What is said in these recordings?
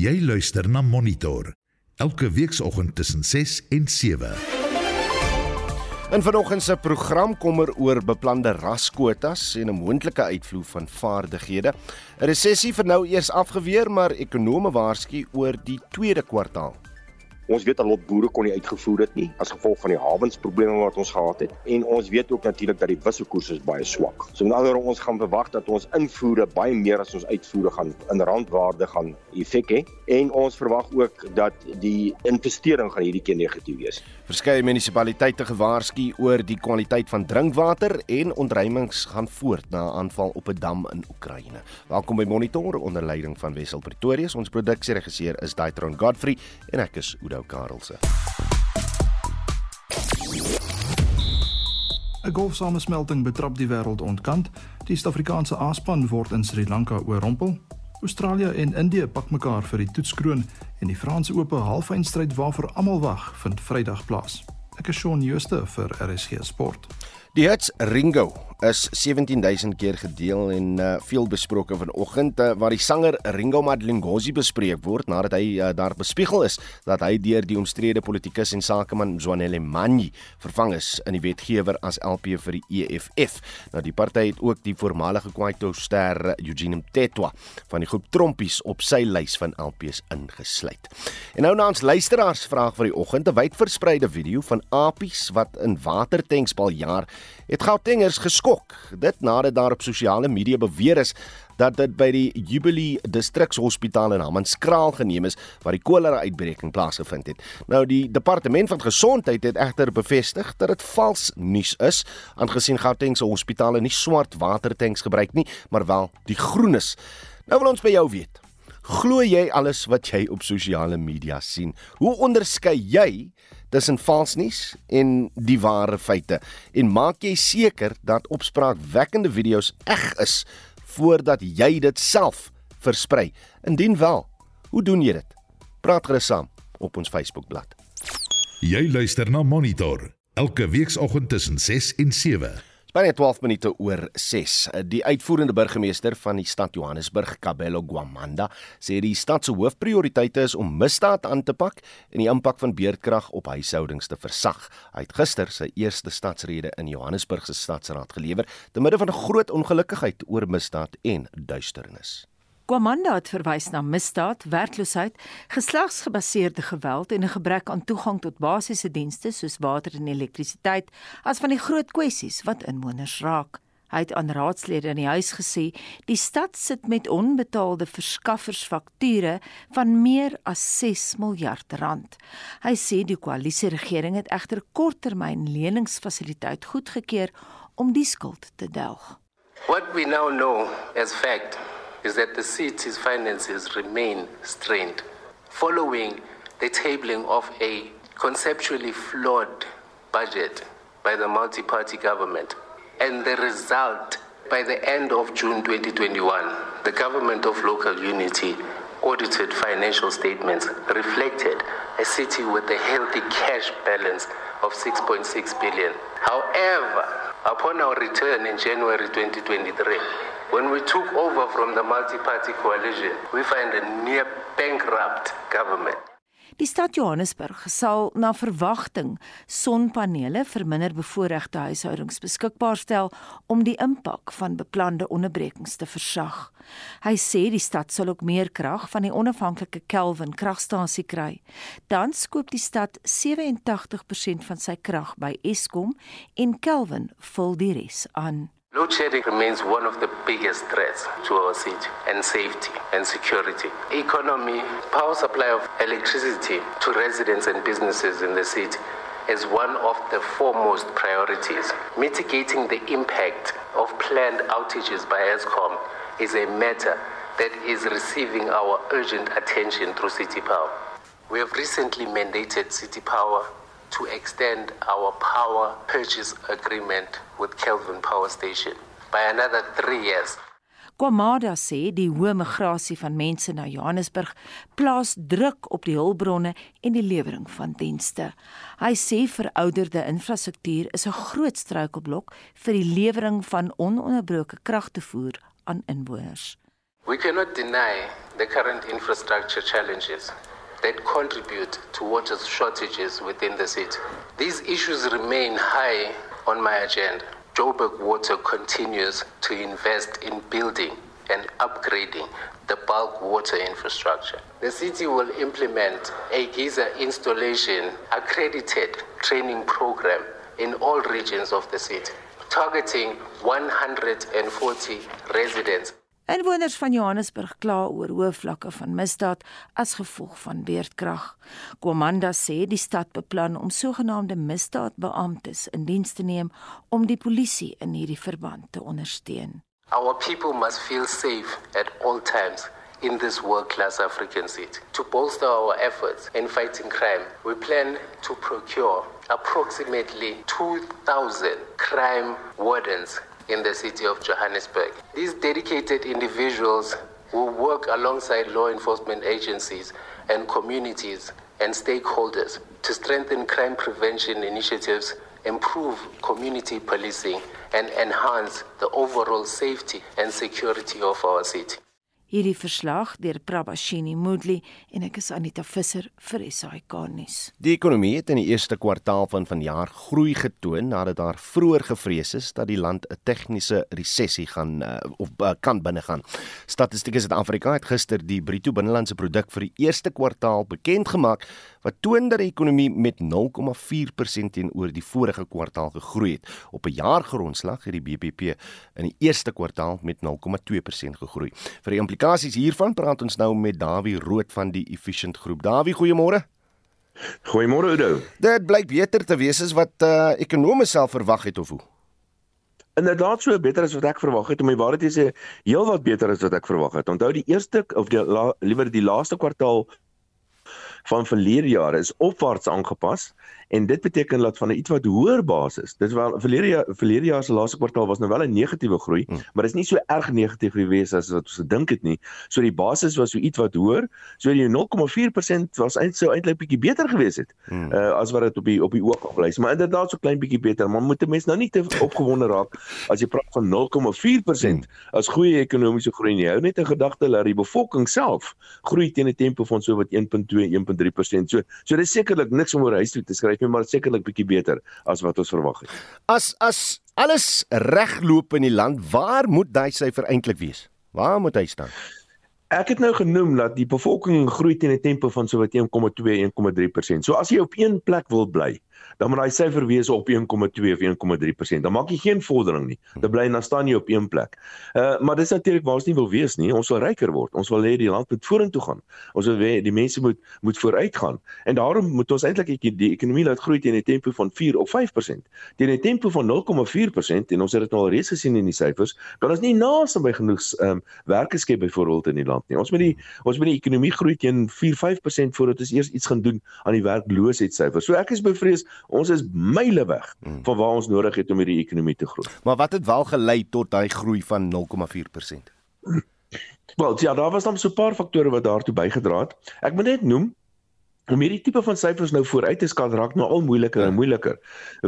Jy luister na Monitor elke weekoggend tussen 6 en 7. In vanoggend se program kommer oor beplande raskwotas en 'n moontlike uitvloei van vaardighede. 'n Resessie vir nou eers afgeweer, maar ekonome waarsku oor die tweede kwartaal. Ons weet al lot boere kon nie uitgevoer het nie as gevolg van die hawensprobleme wat ons gehad het en ons weet ook natuurlik dat die wisselkoers is baie swak. So met ander woorde ons gaan verwag dat ons invoere baie meer as ons uitvoere gaan in randwaarde gaan effek hê en ons verwag ook dat die investering gaan hierdie keer negatief wees. Verskeie munisipaliteite gewaarsku oor die kwaliteit van drinkwater en ontruimings gaan voort na 'n aanval op 'n dam in Oekraïne. Welkom by Monitor onder leiding van Wessel Pretorius. Ons produksieregisseur is Daitron Godfrey en ek is Udo Karelse. 'n Golfsamesmelting betrap die wêreld ontkant. Die Suid-Afrikaanse A-span word in Sri Lanka oorrompel. Australië en Indië pak mekaar vir die toetskroon en die Franse Ope halfeindstryd waarvoor almal wag vind Vrydag plaas. Ek is Shaun Jooste vir RSG Sport. Die hits Ringo is 17000 keer gedeel en uh, veel besproke vanoggend uh, waar die sanger Ringo Madlingozi bespreek word nadat hy uh, daar bespiegel is dat hy deur die omstrede politikus en sakeman Zwanele Manyi vervang is in die wetgewer as LP vir die EFF. Nou die party het ook die voormalige Kwaito ster Eugene Mtetwa van die groep Trompies op sy lys van LPs ingesluit. En nou na ons luisteraars vraag vir die oggend 'n wyd verspreide video van apies wat in watertanks bal jaar het Gautengers geskok. Dit nadat daar op sosiale media beweer is dat dit by die Jubilee Distrikshospitaal in Hammanskraal geneem is waar die kolera uitbreking plaasgevind het. Nou die departement van gesondheid het egter bevestig dat dit vals nuus is, aangesien Gauteng se hospitale nie swart watertanks gebruik nie, maar wel die groenes. Nou wil ons by jou weet. Glo jy alles wat jy op sosiale media sien? Hoe onderskei jy tussen vals nuus en die ware feite en maak jy seker dat opspraakwekkende video's eg is voordat jy dit self versprei. Indien wel, hoe doen jy dit? Praat gerus saam op ons Facebookblad. Jy luister na Monitor elke weekoggend tussen 6 en 7. Binne 12 minute oor 6. Die uitvoerende burgemeester van die stad Johannesburg, Kabelo Gwamanda, sê die stad se hoofprioriteite is om misdaad aan te pak en die impak van beerdkrag op huishoudings te versag. Hy het gister sy eerste stadsrede in Johannesburg se stadsraad gelewer te midde van 'n groot ongelukkigheid oor misdaad en duisternis. Kwamanda het verwys na misdaad, werkloosheid, geslagsgebaseerde geweld en 'n gebrek aan toegang tot basiese dienste soos water en elektrisiteit as van die groot kwessies wat inwoners raak. Hy het aan raadslede in die huis gesê, die stad sit met onbetaalde verskaffersfakture van meer as 6 miljard rand. Hy sê die koalisieregering het egter korttermyn leningsfasiliteit goedgekeur om die skuld te delg. What we now know as fact is that the city's finances remain strained following the tabling of a conceptually flawed budget by the multi party government. And the result, by the end of June 2021, the government of local unity audited financial statements reflected a city with a healthy cash balance of 6.6 billion. However, upon our return in January 2023, when we took over from the multi-party coalition, we find a near bankrupt government. Die stad Johannesburg sal na verwagting sonpanele vir minder bevoorregte huishoudings beskikbaar stel om die impak van beplande onderbrekings te versag. Hy sê die stad sal ook meer krag van die onafhanklike Kelvin kragstasie kry. Dan skoop die stad 87% van sy krag by Eskom en Kelvin vul die res aan. Load shedding remains one of the biggest threats to our city and safety and security. Economy, power supply of electricity to residents and businesses in the city is one of the foremost priorities. Mitigating the impact of planned outages by ESCOM is a matter that is receiving our urgent attention through City Power. We have recently mandated City Power to extend our power purchase agreement with Kelvin Power Station by another 3 years. Kwamada sê die hoë migrasie van mense na Johannesburg plaas druk op die hulpbronne en die lewering van dienste. Hy sê verouderde infrastruktuur is 'n groot struikelblok vir die lewering van ononderbroke kragtoevoer aan inwoners. We cannot deny the current infrastructure challenges that contribute to water shortages within the city. These issues remain high on my agenda. Joburg Water continues to invest in building and upgrading the bulk water infrastructure. The city will implement a geyser installation accredited training program in all regions of the city, targeting 140 residents. Inwoners van Johannesburg kla oor hoë vlakke van misdaad as gevolg van beerdkrag. Komanda sê die stad beplan om sogenaamde misdaadbeamptes in diens te neem om die polisie in hierdie verband te ondersteun. Our people must feel safe at all times in this world-class African city. To bolster our efforts in fighting crime, we plan to procure approximately 2,000 crime wardens in the city of Johannesburg. These dedicated individuals will work alongside law enforcement agencies and communities and stakeholders to strengthen crime prevention initiatives, improve community policing, and enhance the overall safety and security of our city. Hierdie verslag deur Prabashini Moodley en ek is Anita Visser vir SAK nuus. Die ekonomie het in die eerste kwartaal van vanjaar groei getoon nadat daar vroeër gevrees is dat die land 'n tegniese resessie gaan uh, of uh, kan binnegaan. Statistiek Suid-Afrika het gister die bruto binnelandse produk vir die eerste kwartaal bekend gemaak wat toon dat die ekonomie met 0,4% teenoor die vorige kwartaal gegroei het. Op 'n jaargrondslag het die BBP in die eerste kwartaal met 0,2% gegroei. Vir die implikasies hiervan praat ons nou met Dawie Rood van die Efficient Groep. Dawie, goeiemôre. Goeiemôre Oudo. Dit blyk beter te wees as wat uh, ekonome self verwag het of hoe? Inderdaad so beter as wat ek verwag het. Om die waarheid te sê, heelwat beter as wat ek verwag het. Onthou die eerste of die liewer die laaste kwartaal van verlede jaar is opwaarts aangepas en dit beteken dat van 'n iets wat hoër basis. Dis wel verlede jaar verlede jaar se laaste kwartaal was nou wel 'n negatiewe groei, hmm. maar dit is nie so erg negatief gewees as wat ons gedink het nie. So die basis was so iets wat hoër. So die 0,4% was eintlik so eintlik bietjie beter gewees het. Hmm. Uh as wat dit op die op die oog gelys, maar inderdaad so klein bietjie beter. Maar moet 'n mens nou nie te opgewonde raak as jy praat van 0,4% hmm. as goeie ekonomiese groei nie. Hou net 'n gedagte dat die bevolking self groei teen 'n tempo van so wat 1.2 1.3%. So so dis sekerlik niks om oor huis toe te skryf nie, maar sekerlik bietjie beter as wat ons verwag het. As as alles regloop in die land, waar moet daai syfer eintlik wees? Waar moet hy staan? Ek het nou genoem dat die bevolking groei teen 'n tempo van so wat 1,2 1,3%. So as jy op een plek wil bly, dan moet daai syfer wees op 1,2 of 1,3%. Dan maak jy geen vordering nie. Dan bly dan staan jy op een plek. Uh maar dis natuurlik waar ons nie wil wees nie. Ons wil ryker word. Ons wil hê die land moet vorentoe gaan. Ons wil hê die mense moet moet vooruit gaan. En daarom moet ons eintlik die ekonomie laat groei teen 'n tempo van 4 of 5%. Teen 'n tempo van 0,4% en ons het dit al reeds gesien in die syfers, kan ons nie naaste by genoeg um werke skep byvoorbeeld in die land nie. Ons moet die ons moet die ekonomie groei teen 4-5% voordat ons eers iets gaan doen aan die werkloosheidssyfers. So ek is bevrees Ons is myle weg hmm. van waar ons nodig het om hierdie ekonomie te groei. Maar wat het wel gelei tot daai groei van 0,4%? Wel, ja, daar was dan so 'n paar faktore wat daartoe bygedra het. Ek moet net noem om hierdie tipe van syfers nou vooruit te skat raak nou al moeiliker en moeiliker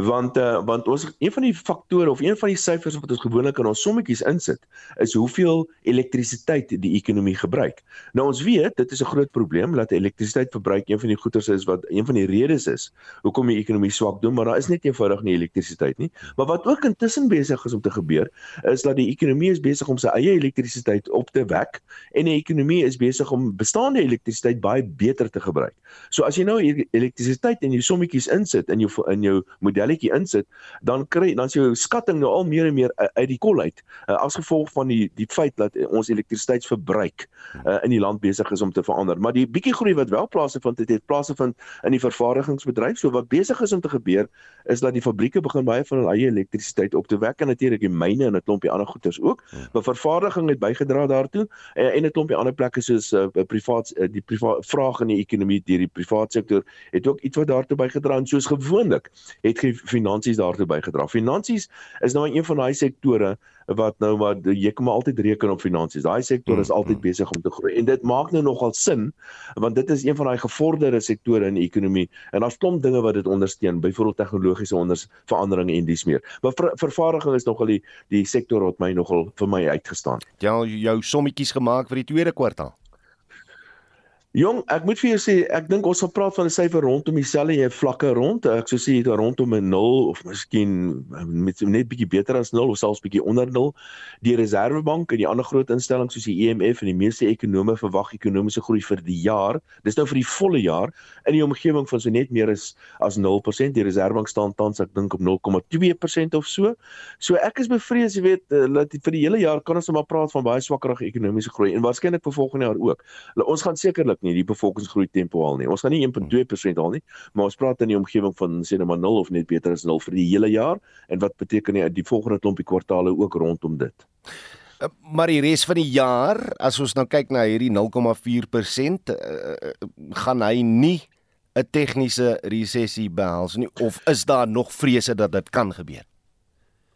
want uh, want ons een van die faktore of een van die syfers wat ons gewoonlik in ons sommetjies insit is hoeveel elektrisiteit die ekonomie gebruik. Nou ons weet dit is 'n groot probleem dat elektrisiteitsverbruik een van die goederes is wat een van die redes is hoekom die ekonomie swak doen maar daar is net eenvoudig nie elektrisiteit nie. Maar wat ook intussen besig is om te gebeur is dat die ekonomie is besig om sy eie elektrisiteit op te wek en die ekonomie is besig om bestaande elektrisiteit baie beter te gebruik. So as jy nou elektrisiteit in jou sommetjies insit in jou in jou modelletjie insit, dan kry dan is jou skatting nou al meer en meer uit die kol uit uh, as gevolg van die die feit dat ons elektrisiteitsverbruik uh, in die land besig is om te verander. Maar die bietjie groei wat wel plaasvind het, het plaasvind in die vervaardigingsbedryf. So wat besig is om te gebeur is dat die fabrieke begin baie van hulle eie elektrisiteit op te wek en natuurlik die myne en 'n klompie ander goederes ook. Ja. Maar vervaardiging het bygedra daartoe en, en 'n klompie ander plekke soos uh, privaat uh, die privaat vraag in die ekonomie deur die privaat sektor het ook iets wat daartoe bygedra en soos gewoonlik het finansies daartoe bygedra. Finansies is nou een van daai sektore wat nou maar jy kan maar altyd reken op finansies. Daai sektor is altyd mm-hmm. besig om te groei en dit maak nou nogal sin want dit is een van daai gevorderde sektore in die ekonomie en daar's klomp dinge wat dit ondersteun, byvoorbeeld tegnologiese onders veranderinge en dis meer. Maar ver, vervaardiging is nogal die die sektor wat my nogal vir my uitgestaan. Ja, jou sommetjies gemaak vir die tweede kwartaal. Jong, ek moet vir jou sê, ek dink ons sal praat van 'n syfer rondom dieselfde jy vlakke rond. Ek sou sê dit rondom 'n 0 of miskien met net bietjie beter as 0 of selfs bietjie onder 0. Die Reserwebank en die ander groot instellings soos die IMF en die meeste ekonome verwag ekonomiese groei vir die jaar. Dis nou vir die volle jaar in die omgewing van so net meer as as 0%. Die Reserwebank staan tans ek dink op 0,2% of so. So ek is bevrees, jy weet, eh, dat vir die hele jaar kan ons maar praat van baie swakkerige ekonomiese groei en waarskynlik vir volgende jaar ook. Ons gaan sekerlik nie die bevolkingsgroei tempo haal nie. Ons gaan nie 1.2% haal nie, maar ons praat in die omgewing van sê net maar 0 of net beter as 0 vir die hele jaar en wat beteken die, die volgende klompie kwartaale ook rondom dit. Uh, maar die res van die jaar, as ons nou kyk na hierdie 0,4%, uh, gaan hy nie 'n tegniese resessie behels nie of is daar nog vrese dat dit kan gebeur?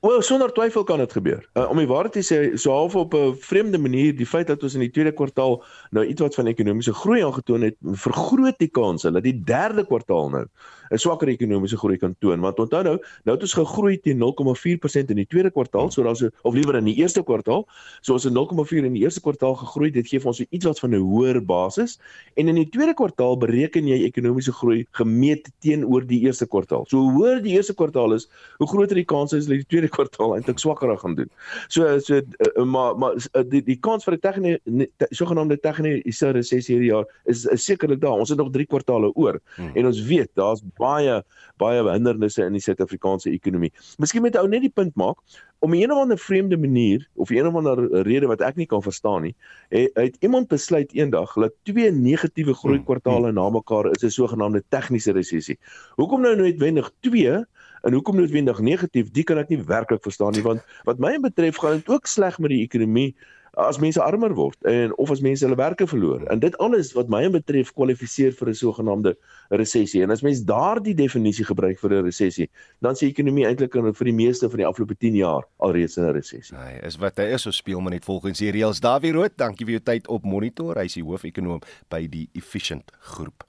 Wel sonder twyfel kan dit gebeur. Uh, om die waarheid te sê, so half op 'n vreemde manier, die feit dat ons in die tweede kwartaal nou iets wat van ekonomiese groei aangetoon het, vergroot die kans dat die derde kwartaal nou 'n swakker ekonomiese groei kan toon want onthou nou nou het ons gegroei teen 0,4% in die tweede kwartaal so daar's of liewer in die eerste kwartaal. So ons het 0,4 in die eerste kwartaal gegroei dit gee vir ons iets wat van 'n hoër basis. En in die tweede kwartaal bereken jy ekonomiese groei gemeet teenoor die eerste kwartaal. So hoe hoër die eerste kwartaal is hoe groter die kans is dat die tweede kwartaal eintlik swakker gaan doen. So so uh, maar maar uh, die die kans vir 'n tegniese te, sogenaamde tegniese resessie hierdie jaar is, is sekerlik daar. Ons het nog 3 kwartaale oor. Hmm. en ons weet daar's baie baie hindernisse in die Suid-Afrikaanse ekonomie. Miskien moet ou net die punt maak om 'n of ander vreemde manier of 'n of ander rede wat ek nie kan verstaan nie, het, het iemand besluit eendag dat twee negatiewe groei kwartale na mekaar is 'n sogenaamde tegniese resessie. Hoekom nou noodwendig 2 en hoekom noodwendig negatief? Dit kan ek nie werklik verstaan nie want wat my betref gaan dit ook sleg met die ekonomie as mense armer word en of as mense hulle werke verloor. En dit alles wat my betref kwalifiseer vir 'n sogenaamde resessie. En as mens daardie definisie gebruik vir 'n resessie, dan sê ekonomie eintlik vir die meeste van die afgelope 10 jaar alreeds in 'n resessie. Hy is wat hy is, so speel maar net volgens die reëls. Dawie Rood, dankie vir jou tyd op Monitor. Hy is die hoofekonoom by die Efficient Groep.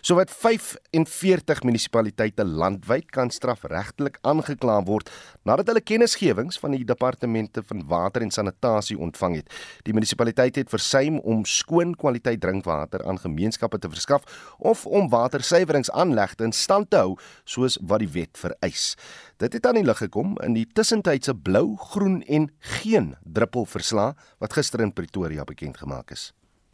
Sowat 45 munisipaliteite landwyd kan strafregtelik aangekla word nadat hulle kennisgewings van die departemente van water en sanitasie ontvang het. Die munisipaliteit het versuim om skoon kwaliteit drinkwater aan gemeenskappe te verskaf of om watersuiweringsaanlegte in stand te hou soos wat die wet vereis. Dit het aan die lig gekom in die tussentydse blou, groen en geen druppel verslag wat gister in Pretoria bekend gemaak is.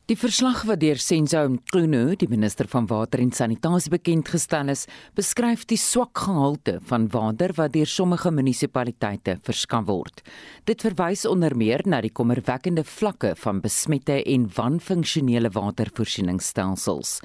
Die verslag wat deur Senzo Mqunu, die minister van water en sanitasie bekend gestel is, beskryf die swak gehalte van water wat deur sommige munisipaliteite verskaf word. Dit verwys onder meer na die kommerwekkende vlakke van besmette en wanfunksionele watervoorsieningsstelsels.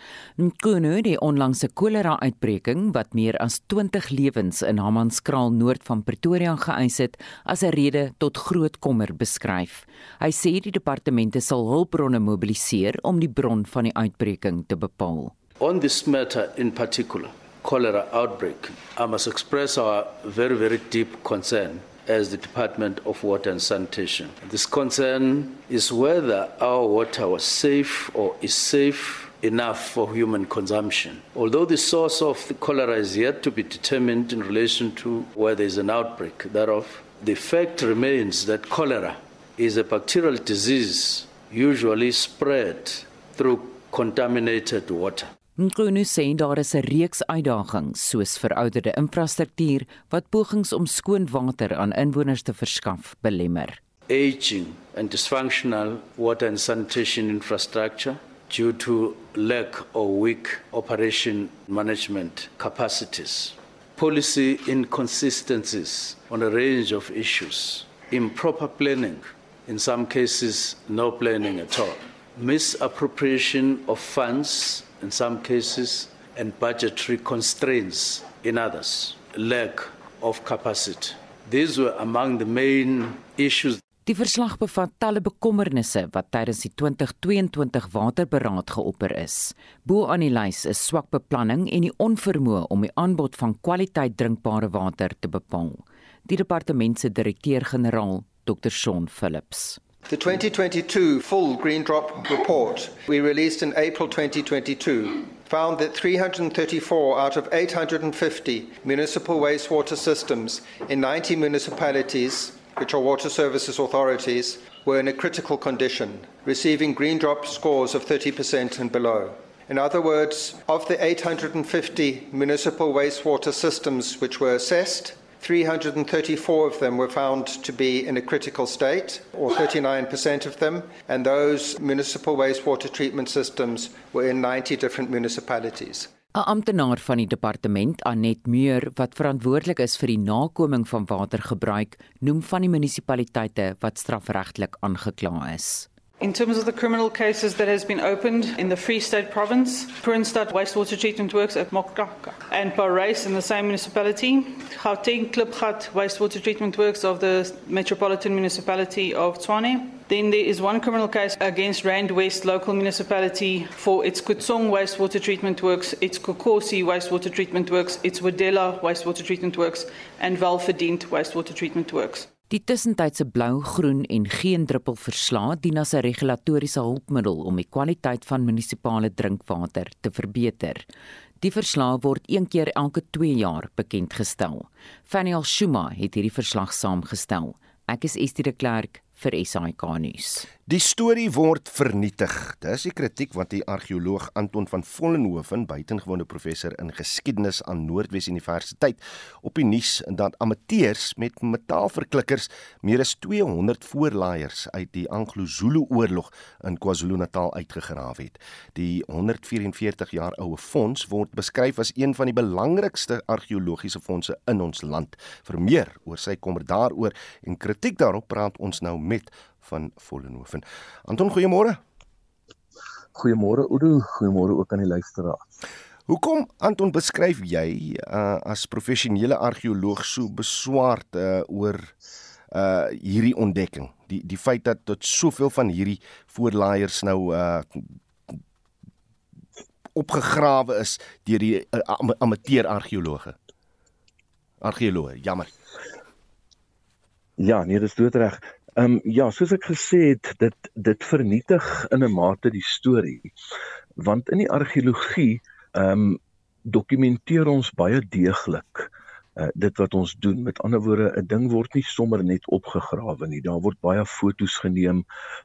Mqunu, die onlangse kolera-uitbreking wat meer as 20 lewens in Hammanskraal noord van Pretoria geëis het, as 'n rede tot groot kommer beskryf. Hy sê die departemente sal hulpbronne mobiliseer om die bron van die uitbreking te bepaal. On this matter in particular, cholera outbreak, I must express our very very deep concern as the Department of Water and Sanitation. This concern is whether our water was safe or is safe enough for human consumption. Although the source of the cholera is yet to be determined in relation to where there is an outbreak thereof, the fact remains that cholera is a bacterial disease usually spread through contaminated water. Nkunu sê daar is 'n reeks uitdagings soos verouderde infrastruktuur wat pogings om skoon water aan inwoners te verskaf belemmer. Aging and dysfunctional water and sanitation infrastructure due to lack or weak operation management capacities. Policy inconsistencies on a range of issues. Improper planning in some cases, no planning at all. Misappropriation of funds in some cases, and budgetary constraints in others. Lack of capacity. These were among the main issues. Die verslag bevat talle bekommernisse wat tydens die 2022 waterberaad geopper is. Bo aan die lys is swak beplanning en die onvermoë om die aanbod van kwaliteit drinkbare water te bepaal. Die departement se direkteur-generaal, Dr. Sean Phillips. The 2022 full Green Drop report we released in April 2022 found that 334 out of 850 municipal wastewater systems in 90 municipalities which are water services authorities, were in a critical condition, receiving green drop scores of 30% and below. In other words, of the 850 municipal wastewater systems which were assessed, 334 of them were found to be in a critical state, or 39% of them, and those municipal wastewater treatment systems were in 90 different municipalities. 'n Amptenaar van die departement, Anet Muur, wat verantwoordelik is vir die nakoming van watergebruik, noem van die munisipaliteite wat strafregtelik aangekla is. In terms of the criminal cases that has been opened in the Free State province, Purinstad Wastewater Treatment Works at Mokaka and Parys in the same municipality, Gauteng Klipgat Wastewater Treatment Works of the Metropolitan Municipality of Tshwane. Then there is one criminal case against Rand West local municipality for its Kutsong Wastewater Treatment Works, its Kokosi Wastewater Treatment Works, its Wadela Wastewater Treatment Works, and Valverdient Wastewater Treatment Works. Die tussentydse blou, groen en geen druppel verslae dien as 'n regulatoriese hulpmiddel om die kwaliteit van munisipale drinkwater te verbeter. Die verslag word een keer elke 2 jaar bekend gestel. Faniel Shuma het hierdie verslag saamgestel. Ek is Estie de Klerk vir SAK nuus. Die storie word vernietig. Dis die kritiek wat die argeoloog Anton van Vollenhoven, buitengewone professor in geskiedenis aan Noordwes Universiteit, op die nuus dat amateurs met metaalverklikkers meer as 200 voorlaaiers uit die Anglo-Zulu oorlog in KwaZulu-Natal uitgegrawe het. Die 144 jaar oue fonds word beskryf as een van die belangrikste argeologiese fondse in ons land. Vir meer oor sy kommer daaroor en kritiek daarop praat ons nou met van Vollenhoven. Anton, goeiemôre. Goeiemôre Oudo, goeiemôre ook aan die luisteraars. Hoekom Anton beskryf jy uh, as professionele argeoloog so beswaard uh, oor uh hierdie ontdekking? Die die feit dat tot soveel van hierdie voorlaaiers nou uh opgegrawe is deur die uh, amateur argeologe. Argeoloog, jammer. Ja, nee, dis doodreg. Ehm um, ja, soos ek gesê het, dit dit vernietig in 'n mate die storie. Want in die argeologie ehm um, dokumenteer ons baie deeglik uh, dit wat ons doen. Met ander woorde, 'n ding word nie sommer net opgegrawe nie. Daar word baie foto's geneem,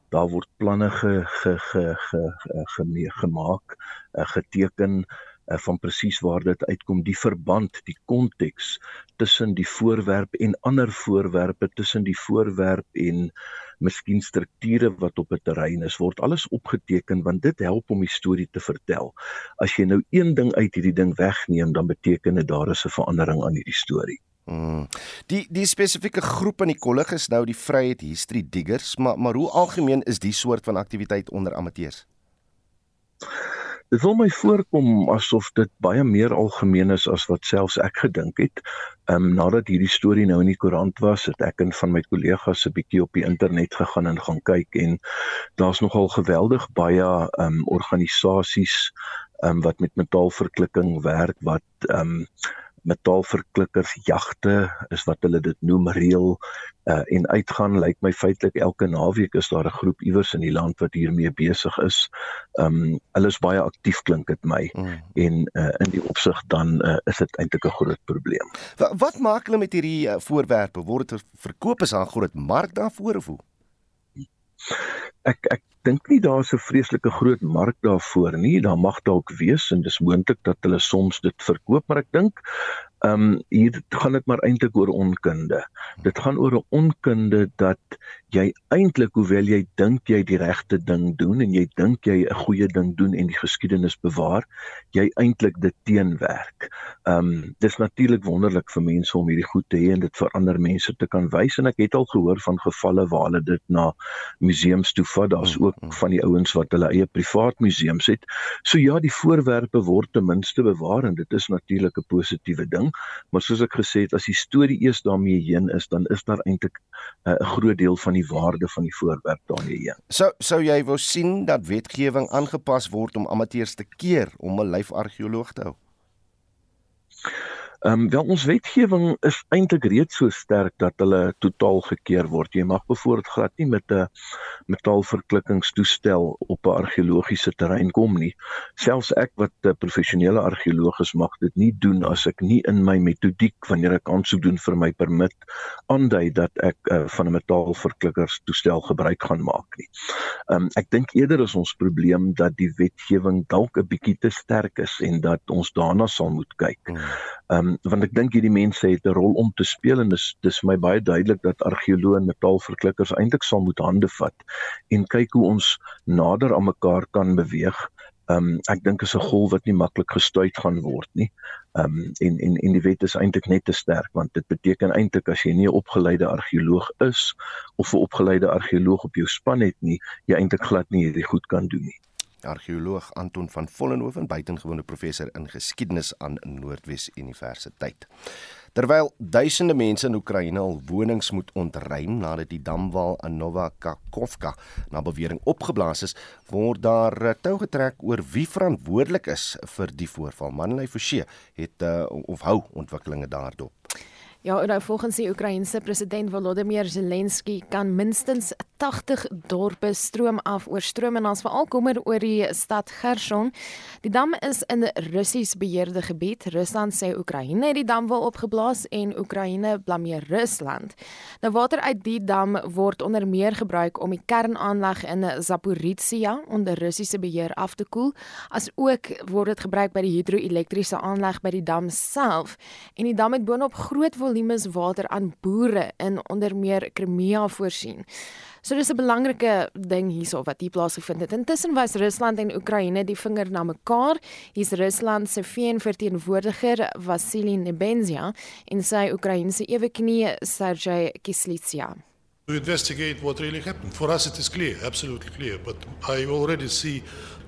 daar word planne ge ge ge, ge, ge, ge gemaak, uh, geteken uh, van presies waar dit uitkom die verband die konteks tussen die voorwerp en ander voorwerpe tussen die voorwerp en miskien strukture wat op 'n terrein is word alles opgeteken want dit help om die storie te vertel as jy nou een ding uit hierdie ding wegneem dan beteken dit daar is 'n verandering aan hierdie storie Hmm. Die die spesifieke groep in die kollig is nou die Vryheid History Diggers, maar maar hoe algemeen is die soort van aktiwiteit onder amateurs? Dit wil my voorkom asof dit baie meer algemeen is as wat selfs ek gedink het. Ehm um, nadat hierdie storie nou in die koerant was, het ek en van my kollegas 'n bietjie op die internet gegaan en gaan kyk en daar's nogal geweldig baie ehm um, organisasies ehm um, wat met metaalverklikking werk wat ehm um, metaalverklikkers jagte is wat hulle dit noem reël uh, en uitgaan lyk my feitelik elke naweek is daar 'n groep iewers in die land wat hiermee besig is. Um hulle is baie aktief klink dit my mm. en uh, in die opsig dan uh, is dit eintlik 'n groot probleem. Wat, wat maak hulle met hierdie uh, voorwerpe? Word dit verkoop is daar 'n groot mark daarvoor of hoe? Ek ek dink nie daar's 'n vreeslike groot mark daarvoor nie. Daar mag dalk wees en dis moontlik dat hulle soms dit verkoop, maar ek dink ehm um, hier gaan dit maar eintlik oor onkunde. Dit gaan oor 'n onkunde dat jy eintlik hoewel jy dink jy die regte ding doen en jy dink jy 'n goeie ding doen en die geskiedenis bewaar, jy eintlik dit teenwerk. Ehm um, dis natuurlik wonderlik vir mense om hierdie goed te hê en dit vir ander mense te kan wys en ek het al gehoor van gevalle waar hulle dit na museums toe vat. Daar's ook van die ouens wat hulle eie privaat museums het. So ja, die voorwerpe word ten minste bewaar en dit is natuurlik 'n positiewe ding, maar soos ek gesê het, as die storie eers daarmee heen is, dan is daar eintlik 'n uh, groot deel van die die waarde van die voorwerp daarmee heen. Sou sou jy wou sien dat wetgewing aangepas word om amateurs te keer om 'n lyfargeoloog te hou? Ehm um, wel ons wetgewing is eintlik reeds so sterk dat hulle totaal gekeer word. Jy mag byvoorbeeld glad nie met 'n metaalverklikkingstoestel op 'n argeologiese terrein kom nie. Selfs ek wat 'n professionele argeoloog is, mag dit nie doen as ek nie in my metodiek wanneer ek aansoek doen vir my permit aandui dat ek uh, van 'n metaalverklikkerstoestel gebruik gaan maak nie. Ehm um, ek dink eerder is ons probleem dat die wetgewing dalk 'n bietjie te sterk is en dat ons daarna sal moet kyk. Hmm. Ehm um, want ek dink hierdie mense het 'n rol om te speel en dis dis vir my baie duidelik dat argeoloë en metaalverklikkers eintlik sal moet hande vat en kyk hoe ons nader aan mekaar kan beweeg. Ehm um, ek dink is 'n golf wat nie maklik gestuit gaan word nie. Ehm um, en en en die wet is eintlik net te sterk want dit beteken eintlik as jy nie 'n opgeleide argeoloog is of 'n opgeleide argeoloog op jou span het nie, jy eintlik glad nie hierdie goed kan doen nie argeoloog Anton van Vollenhoven, buitengewone professor in geskiedenis aan Noordwes Universiteit. Terwyl duisende mense in Oekraïne al wonings moet ontruim nadat die damwal in Novakhovka na bewering opgeblaas is, word daar eh, tou getrek oor wie verantwoordelik is vir die voorval. Manley Forsie het uh, of hou ontwikkelinge daarop. Ja, nou volgens die Oekraïense president Volodymyr Zelensky kan minstens 80 dorpe stroom af oorstroom en ons veral kommer oor die stad Gerson. Die dam is in 'n Russies beheerde gebied. Rusland sê Oekraïne het die dam wil opgeblaas en Oekraïne blameer Rusland. Nou water uit die dam word onder meer gebruik om die kernaanleg in Zaporizhia onder Russiese beheer af te koel, as ook word dit gebruik by die hidroelektriese aanleg by die dam self. En die dam het boonop groot volumes water aan boere in onder meer Crimea voorsien. So dis 'n belangrike ding hierso wat hier plaasgevind het. Intussen was Rusland en Oekraïne die vinger na mekaar. Hier's Rusland se VN-verteenwoordiger Vasily Nebenzia en sy Oekraïense eweknie Sergey Kislitsia. To investigate what really happened. For us it is clear, absolutely clear, but I already see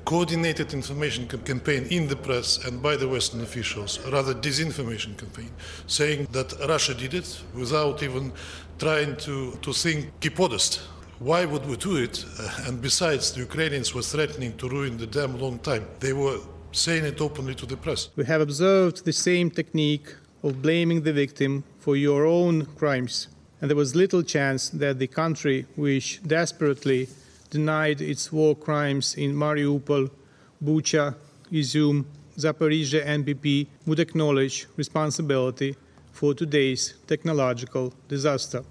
coordinated information campaign in the press and by the Western officials, rather disinformation campaign, saying that Russia did it without even trying to, to think, keep modest. Why would we do it? Uh, and besides, the Ukrainians were threatening to ruin the dam long time. They were saying it openly to the press. We have observed the same technique of blaming the victim for your own crimes. And there was little chance that the country, which desperately denied its war crimes in Mariupol, Bucha, Izum, Zaporizhia NPP would acknowledge responsibility for today's technological disaster.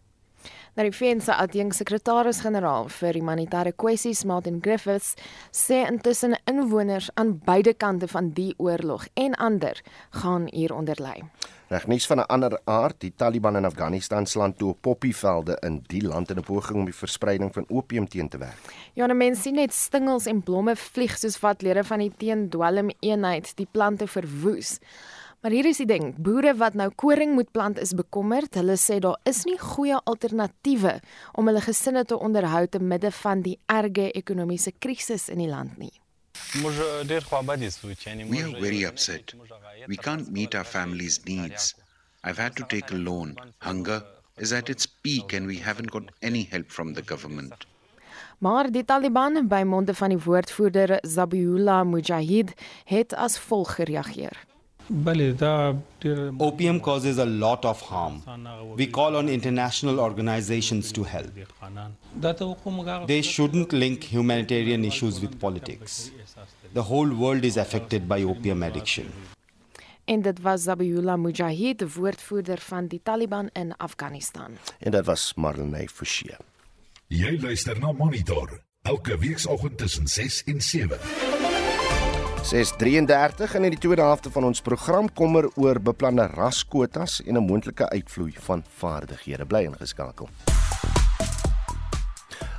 Nou die VN se adjunksekretaris-generaal vir humanitêre kwessies, Martin Griffiths, sê intussen inwoners aan beide kante van die oorlog en ander gaan hieronder ly. Regnies van 'n ander aard, die Taliban in Afghanistan slaan toe op poppievelde in die land in 'n poging om die verspreiding van opium teen te werk. Ja, nou mense sien net stingels en blomme vlieg soos wat lede van die teendwelm eenheid die plante verwoes. Maar hier is die ding, boere wat nou koring moet plant is bekommerd. Hulle sê daar is nie goeie alternatiewe om hulle gesinne te onderhou te midde van die erge ekonomiese krisis in die land nie. We are very upset. We can't meet our family's needs. I've had to take a loan. Hunger is at its peak and we haven't got any help from the government. Maar die Taliban by monde van die woordvoerder Zabihullah Mujahid het as volg gereageer. Opium causes a lot of harm. We call on international organizations to help. They shouldn't link humanitarian issues with politics. The whole world is affected by opium addiction. En dit was Zabihullah Mujahid, woordvoerder van die Taliban in Afghanistan. En dit was Marlene Forsie. Jy luister na Monitor elke weekoggend tussen 6 en 7. 6:33 en in die tweede helfte van ons program kommer oor beplande raskwotas en 'n moontlike uitvloei van vaardighede. Bly ingeskakel.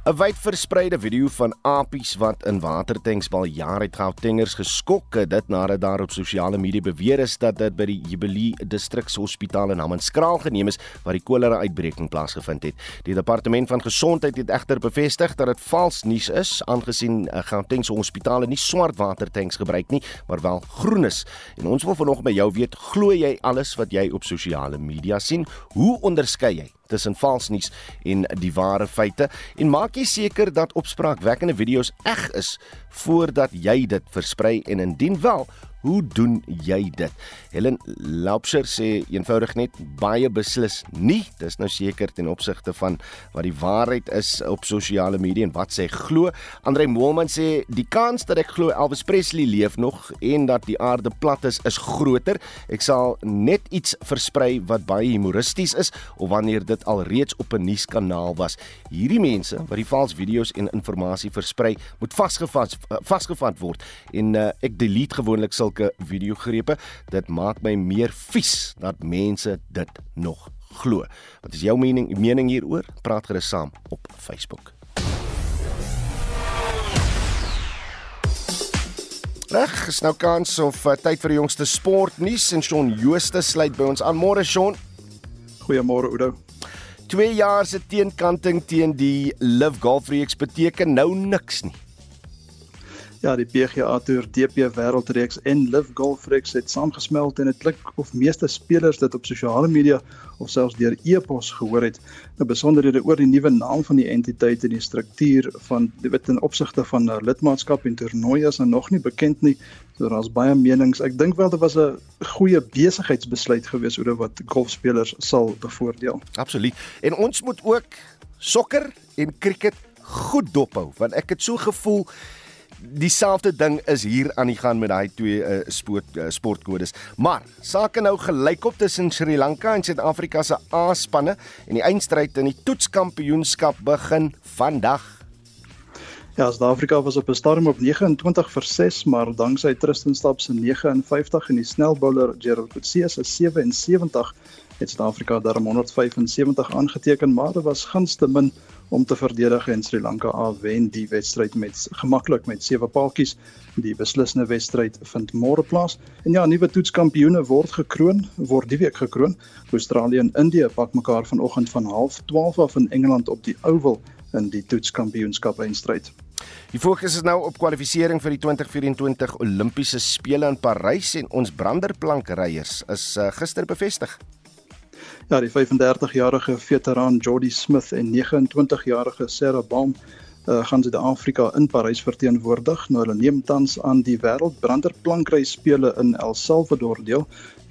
'n Wyd verspreide video van apies wat in watertanks bal jare het Gautengers geskok dit nadat daar op sosiale media beweer is dat dit by die Jubilee Distrikshospitaal in Hammanskraal geneem is waar die kolera uitbreking plaasgevind het. Die departement van gesondheid het egter bevestig dat dit vals nuus is aangesien eh, Gautengse hospitale nie swart watertanks gebruik nie, maar wel groen is. En ons wil vanoggend by jou weet, glo jy alles wat jy op sosiale media sien? Hoe onderskei jy tussen vals nuus en die ware feite. En maak jy seker dat opspraakwekkende video's eg is voordat jy dit versprei en indien wel Hoe doen jy dit? Helen Laupsher sê eenvoudig net baie beslis nie. Dis nou seker ten opsigte van wat die waarheid is op sosiale media en wat sy glo. Andre Moelman sê die kans dat ek glo Elvis Presley leef nog en dat die aarde plat is is groter. Ek sal net iets versprei wat baie humoristies is of wanneer dit al reeds op 'n nuuskanaal was. Hierdie mense wat die vals video's en inligting versprei, moet vasgevat vasgevat word en uh, ek delete gewoonlik sal sulke videogrepe. Dit maak my meer vies dat mense dit nog glo. Wat is jou mening mening hieroor? Praat gerus saam op Facebook. Reg, is nou kans of uh, tyd vir die jongste sportnuus en Shaun Jooste sluit by ons aan. Môre Shaun. Goeiemôre Oudo. 2 jaar se teenkanting teen die Live Golf Reeks beteken nou niks nie. Ja, die PGA Tour DP Wêreldreeks en Live Golf Reeks het saamgesmelt en dit klink of meeste spelers dit op sosiale media of selfs deur e-pos gehoor het. Nou besonderhede oor die nuwe naam van die entiteit en die struktuur van dit in opsigte van uh, lidmaatskap en toernooie is nou nog nie bekend nie. So daar's baie menings. Ek dink wel dit was 'n goeie besigheidsbesluit gewees oor wat golfspelers sal bevoordeel. Absoluut. En ons moet ook sokker en cricket goed dophou want ek het so gevoel dieselfde ding is hier aan die gang met daai twee uh, sport uh, sportkodes. Maar sake nou gelykop tussen Sri Lanka en Suid-Afrika se A-spanne en die eindstryd in die toetskampioenskap begin vandag. Ja, Suid-Afrika was op 'n stadium op 29 vir 6, maar danksy Tristan Staps se 59 en die snelbouler Gerald Coetzee se 77 het Suid-Afrika daarom 175 aangeteken, maar dit was gunste min om te verdedig en Sri Lanka wen die wedstryd met gemaklik met sewe paaltjies. Die beslissende wedstryd vind môre plaas. En ja, nuwe toetskampioene word gekroon, word die week gekroon. Australië en Indië pak mekaar vanoggend van 12:30 af in Engeland op die Oval in die toetskampioenskap eindstryd. Die fokus is nou op kwalifikasie vir die 2024 Olimpiese spele in Parys en ons branderplankryers is uh, gister bevestig. Ja, die 35-jarige veteraan Jody Smith en 29-jarige Sarah Baum uh, gaan Suid-Afrika in Parys verteenwoordig. Nou hulle neem tans aan die wêreldbranderplankry spele in El Salvador deel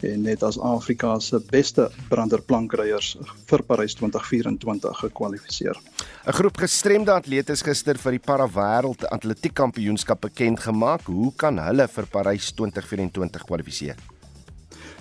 en net as Afrika se beste branderplankryers vir Parys 2024 gekwalifiseer. 'n Groep gestremde atlete is gister vir die Parawêreld Atletiekkampioenskap bekend gemaak. Hoe kan hulle vir Parys 2024 kwalifiseer?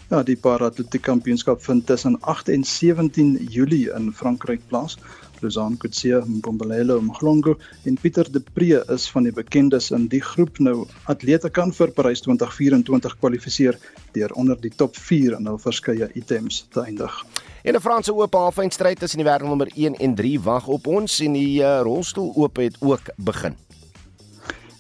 Ja, die Paralympiese Kampioenskap vind tussen 8 en 17 Julie in Frankryk plaas. Lozan Kutsia, Mbombelelo Mhlongo en Pieter De Pre is van die bekendes in die groep. Nou atlete kan vir Parys 2024 kwalifiseer deur onder die top 4 in hul verskeie items te eindig. En 'n Franse oop halfeindstryd tussen die wêreldnommer 1 en 3 wag op ons en die uh, rolstoel oop het ook begin.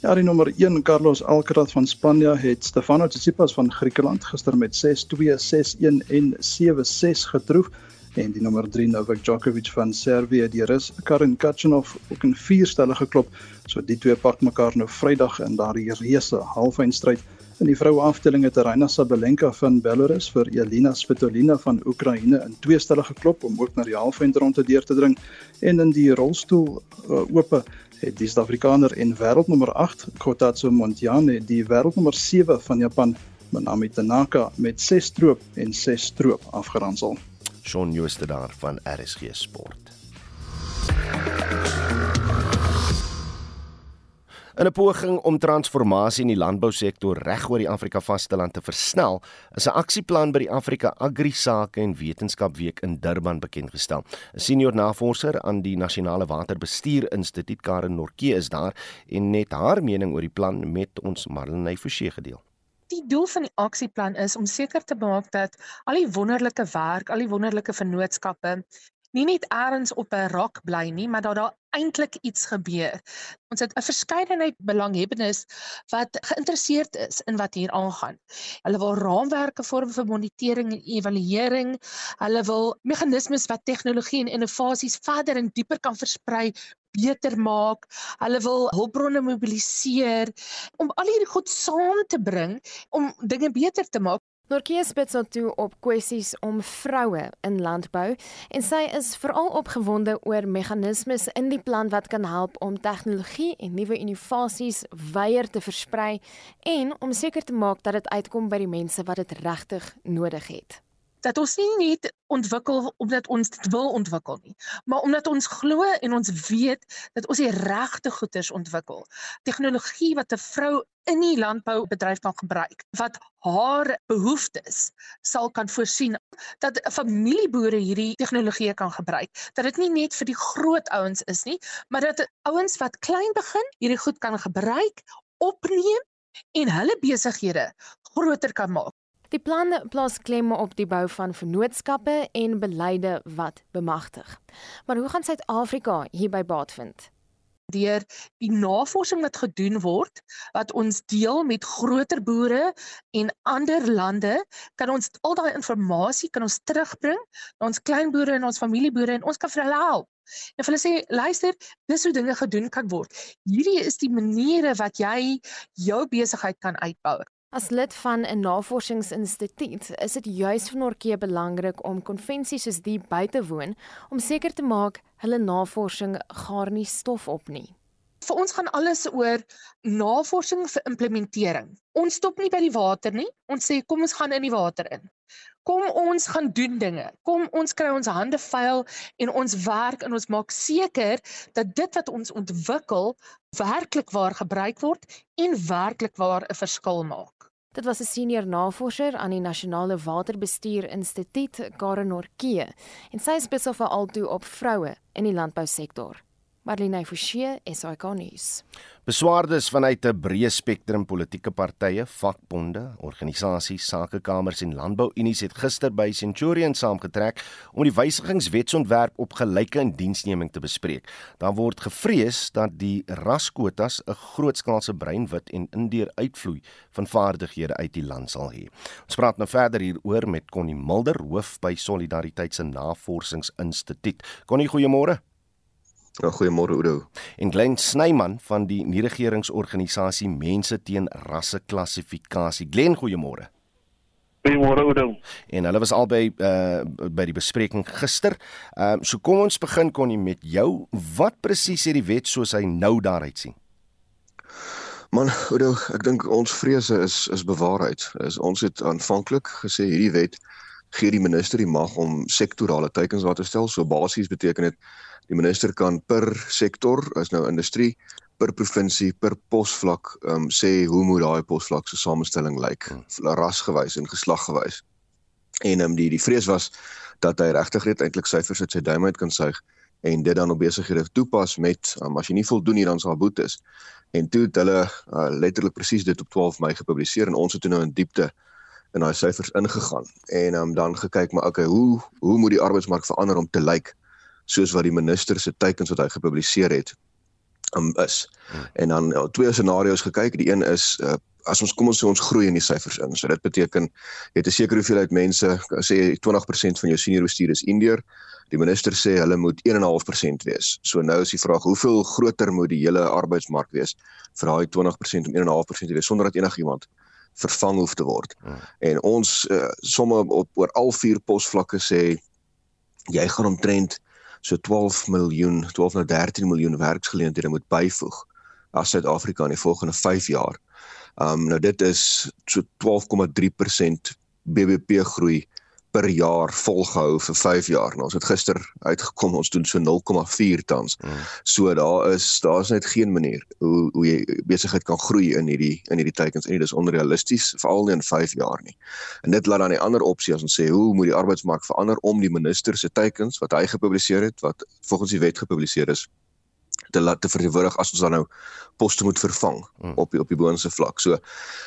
Ja, die nommer 1 Carlos Alcaraz van Spanje het Stefano Tsitsipas van Griekeland gister met 6-2, 6-1 en 7-6 getroof en die nommer 3 Novak Djokovic van Servië die Rus Karin Khachanov ook in 4 stelle geklop. So die twee pak mekaar nou Vrydag in daardie reuse halfeindstryd. In die vroue afdeling het Aryna Sabalenka van Belarus vir Elina Svitolina van Oekraïne in 2 stelle geklop om ook na die halfeindronde deur te dring en in die rolstoel uh, ope het die Suid-Afrikaner en wêreldnommer 8 Kotatsu Montjane die wêreldnommer 7 van Japan Manami Tanaka met 6 stroop en 6 stroop afgeronsel. Shaun Jooste daar van RSG Sport. In 'n poging om transformasie in die landbousektor reg oor die Afrika vasteland te versnel, is 'n aksieplan by die Afrika Agri Sake en Wetenskap Week in Durban bekend gestel. 'n Senior navorser aan die Nasionale Waterbestuur Instituut, Karen Norke, is daar en net haar mening oor die plan met ons Marlenae Forsie gedeel. Die doel van die aksieplan is om seker te maak dat al die wonderlike werk, al die wonderlike vennootskappe nie net eers op 'n rak bly nie, maar dat daar eintlik iets gebeur. Ons het 'n verskeidenheid belanghebbendes wat geïnteresseerd is in wat hier aangaan. Hulle wil raamwerke vorm vir monitering en evaluering. Hulle wil meganismes wat tegnologie en innovasies verder en dieper kan versprei beter maak. Hulle wil hulpbronne mobiliseer om al hierdie goed saam te bring om dinge beter te maak. Norkie spits toe op kwessies om vroue in landbou en sy is veral opgewonde oor meganismes in die plan wat kan help om tegnologie en nuwe innovasies wyeer te versprei en om seker te maak dat dit uitkom by die mense wat dit regtig nodig het dat ons nie net ontwikkel omdat ons dit wil ontwikkel nie, maar omdat ons glo en ons weet dat ons die regte goederes ontwikkel. Tegnologie wat 'n vrou in die landboubedryf kan gebruik wat haar behoeftes sal kan voorsien dat familieboere hierdie tegnologie kan gebruik dat dit nie net vir die groot ouens is nie maar dat ouens wat klein begin hierdie goed kan gebruik opneem en hulle besighede groter kan maak Die plan plaas klem op die bou van vennootskappe en beleide wat bemagtig. Maar hoe gaan Suid-Afrika hierby baat vind? Deur die navorsing wat gedoen word wat ons deel met groter boere en ander lande, kan ons al daai inligting kan ons terugbring na ons kleinboere en ons familieboere en ons kan vir hulle help. En hulle sê luister, dis hoe dinge gedoen kan word. Hierdie is die maniere wat jy jou besigheid kan uitbou. As lid van 'n navorsingsinstituut is dit juis vir Norke belangrik om konvensies soos die by te woon om seker te maak hulle navorsing gaar nie stof op nie. Vir ons gaan alles oor navorsing vir implementering. Ons stop nie by die water nie. Ons sê kom ons gaan in die water in. Kom ons gaan doen dinge. Kom ons kry ons hande vuil en ons werk en ons maak seker dat dit wat ons ontwikkel werklik waar gebruik word en werklik waar 'n verskil maak. Dit was 'n senior navorser aan die Nasionale Waterbestuur Instituut, Karen Norke, en sy spesifiseer veral toe op vroue in die landbousektor. Marlene Forsie, SAK nuus. Beswaardes vanuit 'n breë spektrum politieke partye, vakbonde, organisasies, sakekamers en landbouunies het gister by Centurion saamgetrek om die wysigingswetsontwerp op gelyke indiensneming te bespreek. Daar word gevrees dat die raskwotas 'n grootskaalse breinwit en indeur uitvloei van vaardighede uit die land sal hê. Ons praat nou verder hieroor met Connie Mulder, hoof by Solidariteit se Navorsingsinstituut. Connie, goeiemôre. Ja, goeiemôre Oudo. En Glenn Snyman van die nie-regeringsorganisasie Mense teen Rasseklassifikasie. Glenn, goeiemôre. Goeiemôre Oudo. En hulle was albei uh by die bespreking gister. Ehm uh, so kom ons begin konnie met jou. Wat presies sê die wet soos hy nou daaruit sien? Man, Oudo, ek dink ons vrese is is bewaarheid. Is ons het aanvanklik gesê hierdie wet gee die minister die mag om sektorale teikens daar te stel. So basies beteken dit Die minister kan per sektor, as nou industrie, per provinsie, per posvlak, ehm um, sê hoe moet daai posvlak se samestelling lyk, hmm. rasgewys en geslaggewys. En ehm um, die die vrees was dat hy regtig net eintlik syfers uit sy duim uit kan suig en dit dan op besighede toepas met um, as jy nie voldoen hier dan sal boetes. En toe het hulle uh, letterlik presies dit op 12 Mei gepubliseer en ons het toe nou in diepte in daai syfers ingegaan en um, dan gekyk maar okay, hoe hoe moet die arbeidsmark verander om te lyk like, soos wat die minister se teikens wat hy gepubliseer het um, is. Hmm. En dan uh, twee scenario's gekyk. Die een is uh, as ons kom ons sê ons groei in die syfers in. So dit beteken jy het 'n sekere hoeveelheid mense, sê 20% van jou senior bestuur is Indiër. Die minister sê hulle moet 1.5% wees. So nou is die vraag, hoeveel groter moet die hele arbeidsmark wees vir daai 20% om 1.5% te wees sonder dat enigiemand vervang hoef te word. Hmm. En ons uh, somme op oor al vier posvlakke sê jy gaan omtrent so 12 miljoen, 12 na 13 miljoen werksgeleenthede moet byvoeg as Suid-Afrika in die volgende 5 jaar. Um nou dit is so 12,3% BBP groei per jaar volgehou vir 5 jaar. Nou ons het gister uitgekom ons doen so 0,4 tans. Mm. So daar is daar's net geen manier hoe hoe jy besigheid kan groei in hierdie in hierdie teikens en dit is onrealisties veral nie in 5 jaar nie. En dit laat dan die ander opsie as ons sê hoe moet die arbeidsmark verander om die minister se teikens wat hy gepubliseer het wat volgens die wet gepubliseer is te laat te verteenwoordig as ons dan nou poste moet vervang hmm. op die, op die boonste vlak. So,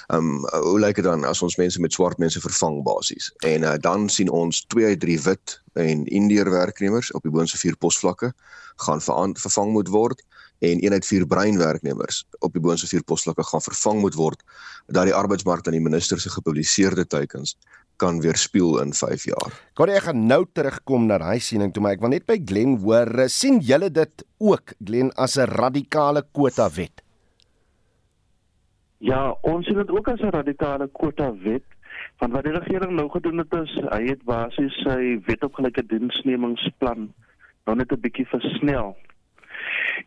ehm um, hoe lyk dit dan as ons mense met swart mense vervang basies? En uh, dan sien ons 2 uit 3 wit en indiër werknemers op die boonste vier posvlakke gaan vervang moet word en een uit vier bruin werknemers op die boonste vier posvlakke gaan vervang moet word dat die arbeidsmark aan die minister se gepubliseerde teikens kan weerspieël in 5 jaar. Kan ek gaan nou terugkom na daai siening toe maar ek wil net by Glen hoor sien julle dit ook Glen as 'n radikale kwota wet? Ja, ons sien dit ook as 'n radikale kwota wet. Want wat die regering nou gedoen het is, hy het basies sy wet op gelyke diensnemingsplan nou net 'n bietjie versnel.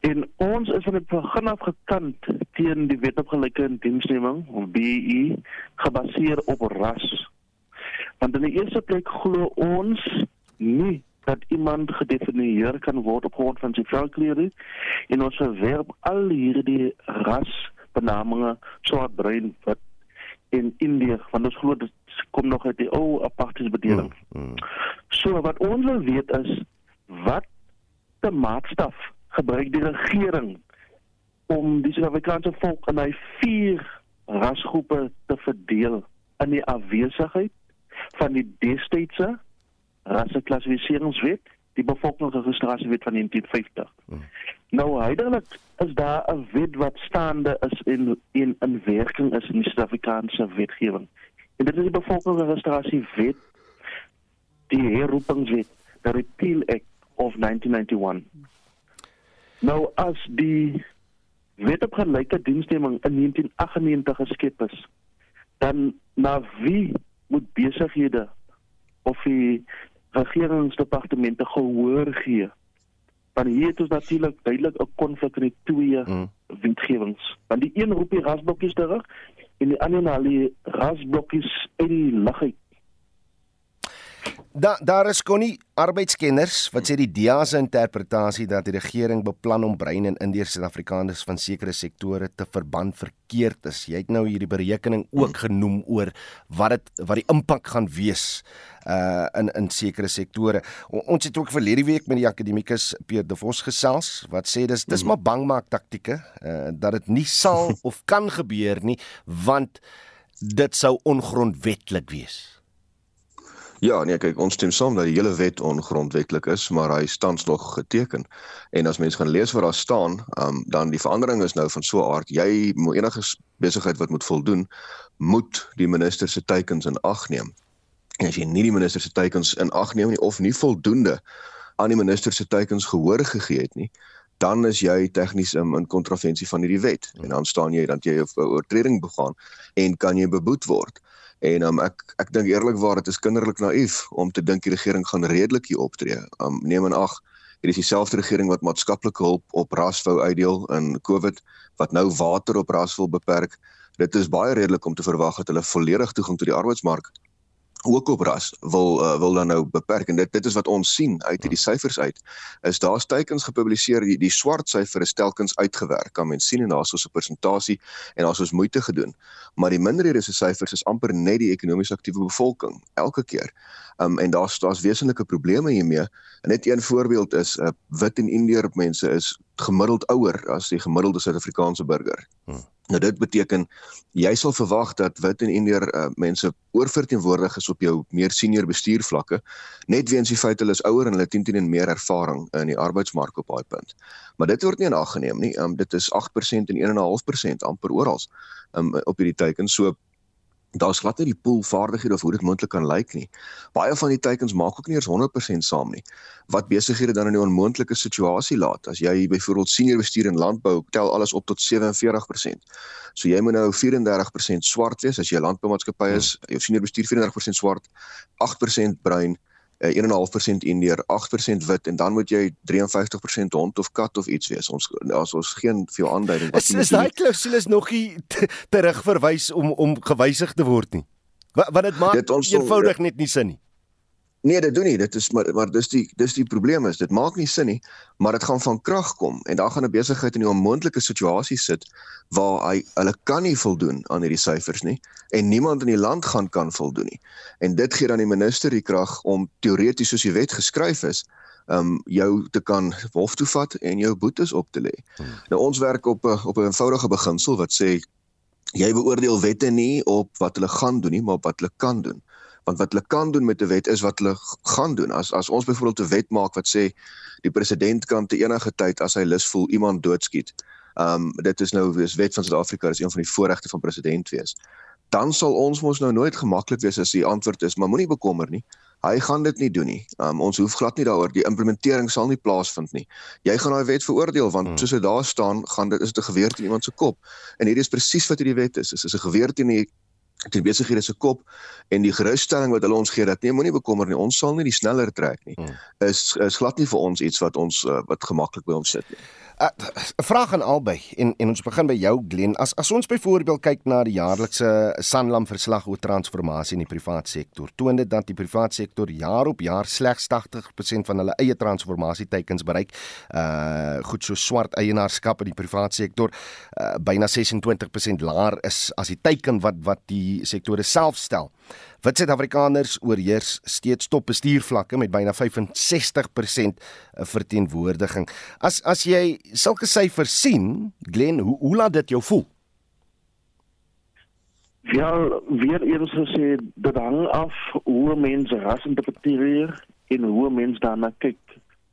En ons is van die begin af gekant teen die wet op gelyke diensneming, of BEE, gebaseer op ras. Want in die eerste plek glo ons nie dat iemand gedefinieer kan word op grond van sy velkleur en ons verwerp al hierdie rasbenamings swart bruin wat in Indië want ons glo dit kom nog uit die ou apartheid bedeling. Mm, mm. So wat ons wil weet is wat te maatstaf gebruik die regering om die Suid-Afrikaanse volk in hy vier rasgroepe te verdeel in die afwesigheid van die destydse rasseklassifikasiewet, die bevolkingsregistrasiewet van 1950. Hmm. Nou huidigelik is daar 'n wet wat staande is en in in werking is in die Suid-Afrikaanse wetgewing. En dit is die bevolkingsregistrasiewet, die herroepingswet, the Repeal Act of 1991. Nou as die wet op gelyke dienstneming in 1998 geskep is, dan na wie moet besighede of die regeringsdepartemente gehoor gee. Want hier het ons natuurlik duidelik 'n konflik in die twee hmm. wetgewings. Want die een roep die rasblokkies terug en die ander haal die rasblokkies uit die lug uit. Da daar is konnie arbeidskenners wat sê die DEA se interpretasie dat die regering beplan om brein en indiese Suid-Afrikaners van sekere sektore te verban verkeerd is. Jy het nou hierdie berekening ook genoem oor wat dit wat die impak gaan wees uh in in sekere sektore. O, ons het ook verlede week met die akademikus Pierre De Vos gesels wat sê dis dis maar bangmaak taktieke uh dat dit nie sal of kan gebeur nie want dit sou ongrondwetlik wees. Ja, nee, kyk, ons stem saam dat die hele wet ongrondwetlik is, maar hy staan nog geteken. En as mense gaan lees wat daar staan, um, dan die verandering is nou van so 'n aard, jy moet enige besigheid wat moet voldoen, moet die minister se teikens in ag neem. En as jy nie die minister se teikens in ag neem nie of nie voldoende aan die minister se teikens gehoor gegee het nie, dan is jy tegnies um, in kontravensie van hierdie wet en dan staan jy dan jy 'n oortreding begaan en kan jy beboet word. En um, ek ek dink eerlikwaar dit is kinderlik naïef om te dink die regering gaan redelik hier optree. Um neem in ag, hier is dieselfde regering wat maatskaplike hulp op ras wou uitdeel in COVID wat nou water op ras wil beperk. Dit is baie redelik om te verwag dat hulle volledig toegang tot die arbeidsmark ook op ras wil uh, wil dan nou beperk. En dit dit is wat ons sien uit hierdie syfers uit is daar stekens gepubliseer die die swart syfer is telkens uitgewerk. Kan mens sien en daar's so 'n persentasie en daar's ons moeite gedoen. Maar die minderhede se syfers is amper net die ekonomies aktiewe bevolking elke keer. Um, en daar's daar's wesenlike probleme hiermee. En net een voorbeeld is uh, wit en indiër mense is gemiddeld ouer as die gemiddelde suid-Afrikaanse burger. Hmm. Nou dit beteken jy sal verwag dat wit en indiër uh, mense oorverteenwoordig is op jou meer senior bestuurvlakke net weens die feit hulle is ouer en hulle het 10 en meer ervaring in die arbeidsmark op daai punt. Maar dit word nie in ag geneem nie. Um, dit is 8% en 1.5% amper oral um, op hierdie teiken. So daar's glad nie die pool vaardighede of hoe dit moontlik kan lyk nie. Baie van die teikens maak ook nie eers 100% saam nie. Wat besighede dan in 'n onmoontlike situasie laat as jy byvoorbeeld senior bestuur in landbou tel alles op tot 47%. So jy moet nou 34% swart wees as jy 'n landboumaatskappy is, jou senior bestuur 34% swart, 8% bruin 1.5% indier, 8% wit en dan moet jy 53% hond of kat of iets wees. Ons as ons geen veel aanduiding wat Is, is daai klausules nog nie terugverwys om om gewysig te word nie? Wat wat dit maak dit eenvoudig net nie sin nie. Nee, dit doen nie. Dit is maar maar dis die dis die probleem is. Dit maak nie sin nie, maar dit gaan van krag kom en dan gaan 'n besigheid in 'n onmoontlike situasie sit waar hy hulle kan nie voldoen aan hierdie syfers nie en niemand in die land gaan kan voldoen nie. En dit gee dan die minister die krag om teoreties soos die wet geskryf is, um jou te kan hof toe vat en jou boetes op te lê. Hmm. Nou ons werk op 'n op 'n eenvoudige beginsel wat sê jy beoordeel wette nie op wat hulle gaan doen nie, maar op wat hulle kan doen want wat hulle kan doen met 'n wet is wat hulle gaan doen. As as ons byvoorbeeld 'n wet maak wat sê die president kan te enige tyd as hy lus voel iemand doodskiet. Um dit is nou wees wet van Suid-Afrika, dis een van die voorregte van president wees. Dan sal ons mos nou nooit gemaklik wees as die antwoord is, maar moenie bekommer nie. Hy gaan dit nie doen nie. Um ons hoef glad nie daaroor die implementering sal nie plaasvind nie. Jy gaan daai wet veroordeel want hmm. soos dit daar staan, gaan dit is 'n geweer teen iemand se kop. En hierdie is presies wat hierdie wet is. Dit is 'n geweer teen die die besighede se kop en die gerusstelling wat hulle ons gee dat nee moenie bekommer nie ons sal nie die sneller trek nie hmm. is is glad nie vir ons iets wat ons uh, wat gemaklik by ons sit nie. 'n uh, Vraag aan albei en en ons begin by jou Glen. As as ons byvoorbeeld kyk na die jaarlikse Sanlam verslag oor transformasie in die privaat sektor, toon dit dat die privaat sektor jaar op jaar slegs 80% van hulle eie transformasie teikens bereik. Uh goed so swart eienaarskap in die privaat sektor uh, byna 26% laer is as die teiken wat wat die sektore self stel. Wit Suid-Afrikaners oorheers steeds top bestuurvlakke met byna 65% verteenwoordiging. As as jy sulke syfers sien, Glen, hoe hoe laat dit jou voel? Ja, weer eens gesê, dit hang af hoe mense ras interpreteer en hoe mense daarna kyk.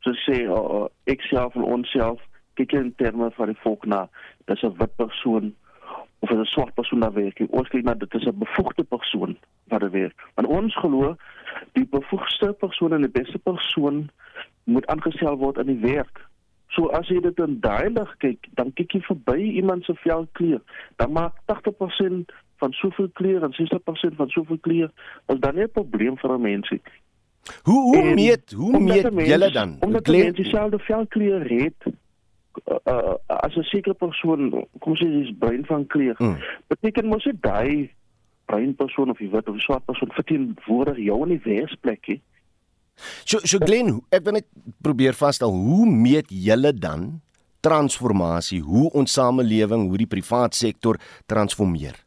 So sê uh, ek self en ons self kyk in terme van die volk na, dis 'n wit persoon of 'n swart persoon daar werk. Ons kyk na dit is 'n bevoegde persoon wat daar werk. Want ons glo die bevoegde persoon en die beste persoon moet aangestel word in die werk. So as jy dit in daai lig kyk, dan kyk jy verby iemand se velkleur. Dan maak 80% van soveel kleur en 60% van soveel kleur is dan nie 'n probleem vir 'n mens nie. Hoe hoe meet hoe meet julle dan? Omdat jy dieselfde velkleur het, uh, as 'n sekere persoon, kom ons sê dis bruin van kleur, mm. beteken mos dit daai bruin persoon of die wit of die swart persoon verteenwoordig jou in die werksplekkie. So so Glen, ek wil net probeer vasstel hoe meet julle dan transformasie, hoe ons samelewing, hoe die privaat sektor transformeer?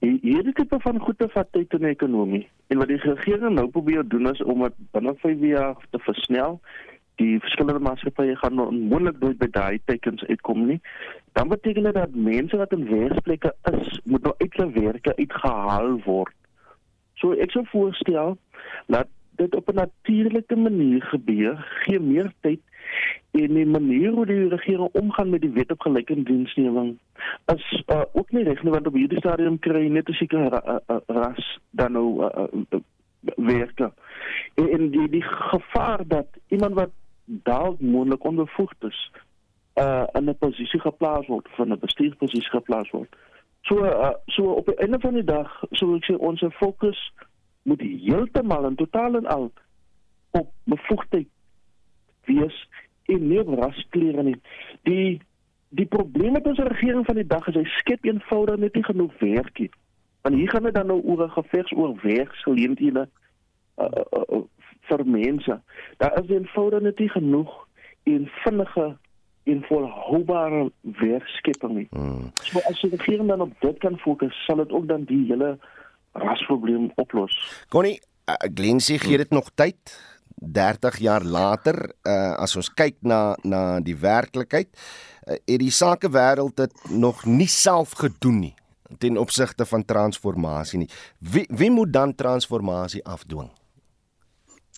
Hierdie tipe van goede vat tyd in die ekonomie. En wat die regering nou probeer doen is om dit binne 5 jaar te versnel die verskillende maatskappye gaan onmoontlik nooit by daai tekens uitkom nie. Dan beteken dit dat mense wat in werkplekke is, moet nou uit hulle werke uitgehaal word. So ek sou voorstel dat dit op 'n natuurlike manier gebeur, gee meer tyd en die manier hoe die regering omgaan met die wet op gelyke diensneming is uh, ook nie reg nie want op hierdie stadium kry net 'n sekere ra uh, uh, ras dan nou uh, uh, werke. En, en die die gevaar dat iemand wat dalk moontlik onbevoegd is uh in 'n posisie geplaas word van 'n bestuursposisie geplaas word. So uh, so op die einde van die dag sou ek sê ons fokus moet heeltemal en totaal en al op bevoegdheid wees en nie rasklere nie. Die die probleem met ons regering van die dag is hy skep eenvoudig net nie genoeg werk nie. Want hier gaan dit dan nou oor 'n gevegs oor werksgeleenthede uh, uh, uh, vir mense. Daar is eenvoudig net nie genoeg en vinnige en volhoubare werkskepping nie. Hmm. So as die regering dan op dit kan fokus, sal dit ook dan die hele rasprobleem oplos. Connie, uh, Glen sê gee dit nog tyd. 30 jaar later, uh, as ons kyk na na die werklikheid, uh, het die sakewêreld dit nog nie self gedoen nie ten opsigte van transformasie nie. Wie wie moet dan transformasie afdwing?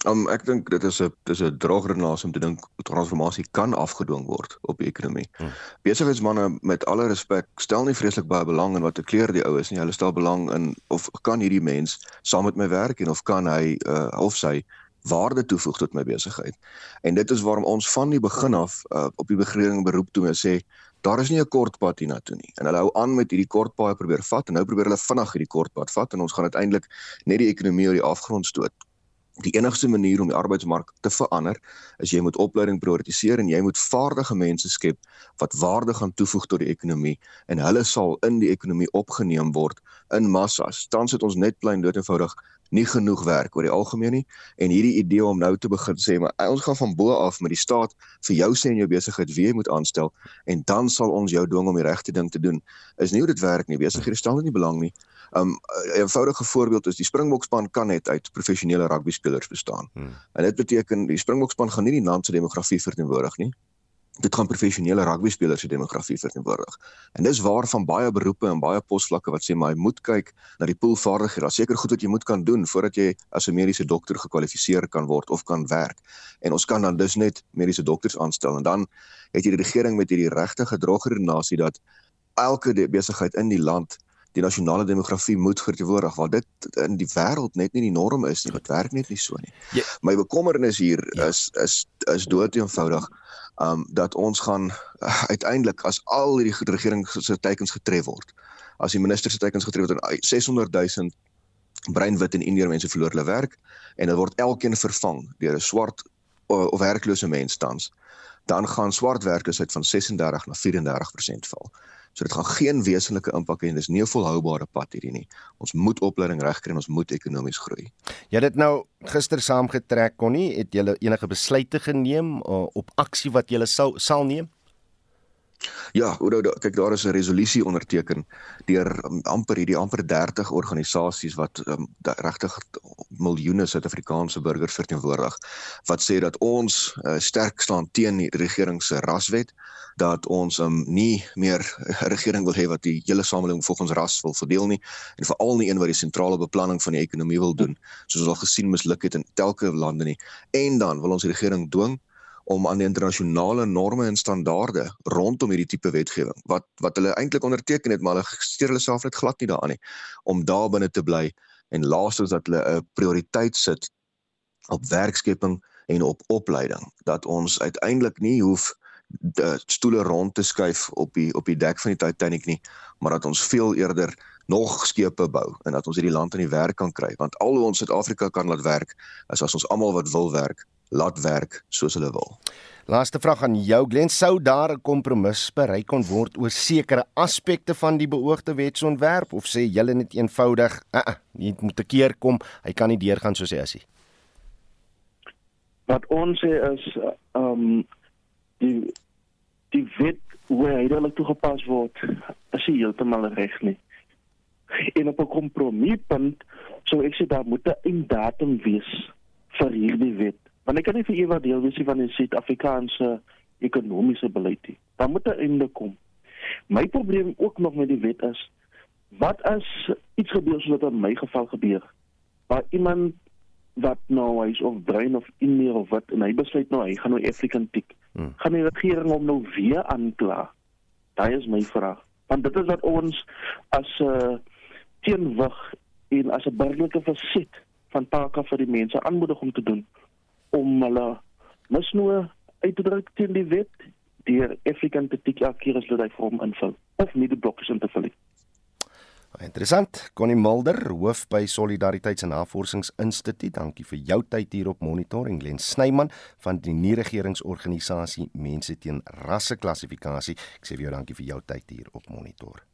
Um, ek dink dit is 'n dis 'n droogredenasie om te dink transformasie kan afgedwing word op die ekonomie. Hmm. Besigheidsmense met alle respek stel nie vreeslik baie belang in wat 'n kleur die ou is nie. Hulle stel belang in of kan hierdie mens saam met my werk en of kan hy uh, of sy waarde toevoeg tot my besigheid. En dit is waarom ons van die begin af uh, op die begreding beroep toe en sê daar is nie 'n kort pad hiernatoe nie. En hulle hou aan met hierdie kort pad probeer vat en nou probeer hulle vinnig hierdie kort pad vat en ons gaan uiteindelik net die ekonomie oor die afgrond stoot. Die enigste manier om die arbeidsmark te verander is jy moet opleiding prioritiseer en jy moet vaardige mense skep wat waarde gaan toevoeg tot die ekonomie en hulle sal in die ekonomie opgeneem word in massas. Tans het ons net plain dood eenvoudig nie genoeg werk oor die algemeen nie en hierdie idee om nou te begin sê maar ons gaan van bo af met die staat vir jou sê en jou besigheid wie jy moet aanstel en dan sal ons jou dwing om die regte ding te doen is nie hoe dit werk nie besighede stel nie belang nie Um 'n eenvoudige voorbeeld is die Springbokspan kan net uit professionele rugby spelers bestaan. Hmm. En dit beteken die Springbokspan gaan nie die land se demografie verteenwoordig nie. Dit gaan professionele rugby spelers se demografie verteenwoordig. En dis waar van baie beroepe en baie posvlakke wat sê maar jy moet kyk na die pool vaardighede. Daar's seker goed wat jy moet kan doen voordat jy as 'n mediese dokter gekwalifiseer kan word of kan werk. En ons kan dan dus net mediese dokters aanstel en dan het jy die regering met hierdie regte gedrogredenasie dat elke besigheid in die land die nasionale demografie moet verteenwoordig want dit in die wêreld net nie die norm is nie. Dit werk net nie so nie. Ja. My bekommernis hier ja. is is is dood eenvoudig um dat ons gaan uh, uiteindelik as al hierdie regering se teikens getref word as die minister se tekens getref word en 600 000 breinwit en indiër mense verloor hulle werk en dit word elkeen vervang deur 'n swart of werklose mens tans dan gaan swart werkloosheid van 36 na 34% val. So dit gaan geen wesenlike impak hê en dis nie 'n volhoubare pad hierdie nie. Ons moet opleiding regkry en ons moet ekonomies groei. Jy het dit nou gister saamgetrek kon nie het jy enige besluite geneem uh, op aksie wat jy sal sal neem? Ja, Oudo, kyk daar is 'n resolusie onderteken deur um, amper hierdie amper 30 organisasies wat um, regtig miljoene Suid-Afrikaanse burgers verteenwoordig wat sê dat ons uh, sterk staan teen die regering se raswet dat ons um, nie meer 'n regering wil hê wat die hele samelewing volgens ras wil verdeel nie en veral nie een wat die sentrale beplanning van die ekonomie wil doen soos ons al gesien misluk het in telke lande nie. En dan wil ons die regering dwing om aan die internasionale norme en standaarde rondom hierdie tipe wetgewing wat wat hulle eintlik onderteken het maar hulle steur hulle self net glad nie daaraan nie om daar binne te bly en laastens dat hulle 'n prioriteit sit op werkskepping en op opleiding dat ons uiteindelik nie hoef stoele rond te skuif op die op die dek van die Titanic nie maar dat ons veel eerder nog skepe bou en dat ons hierdie land aan die werk kan kry want al hoe ons Suid-Afrika kan laat werk is as ons almal wat wil werk laat werk soos hulle wil. Laaste vraag aan jou Glen, sou daar 'n kompromis bereik kon word oor sekere aspekte van die beoogde wetsontwerp of sê julle net eenvoudig, uh -uh, jy moet te keer kom, hy kan nie deurgaan soos hy is nie. Wat ons sê is ehm um, die die wet hoe hy dan toegepas word, is heeltemal reg nie. En op 'n kompromiepunt sou ek sê daar moet 'n einddatum wees vir hierdie wet want ek kan nie vir ewig deel wees van die Suid-Afrikaanse ekonomiese beleid nie. Daar moet 'n einde kom. My probleem ook nog met die wet is wat as iets gebeur soos wat in my geval gebeur waar iemand wat nou is of brein of in meer of wat en hy besluit nou hy gaan nou African tik. Hmm. Gaan die regering hom nou weer aankla? Daai is my vraag. Want dit is wat ons as 'n uh, teenwig en as 'n burgerlike verset van take vir die mense aanmoedig om te doen om hulle misnoë uit te druk teen die wet deur African as hulle daai vorm invul of nie die blokkes in te vul nie. Interessant. Connie Mulder, hoof by Solidariteits- en Navorsingsinstituut. Dankie vir jou tyd hier op Monitoring. Len Snyman van die nie-regeringsorganisasie Mense teen Rasseklassifikasie. Ek sê vir jou dankie vir jou tyd hier op Monitor.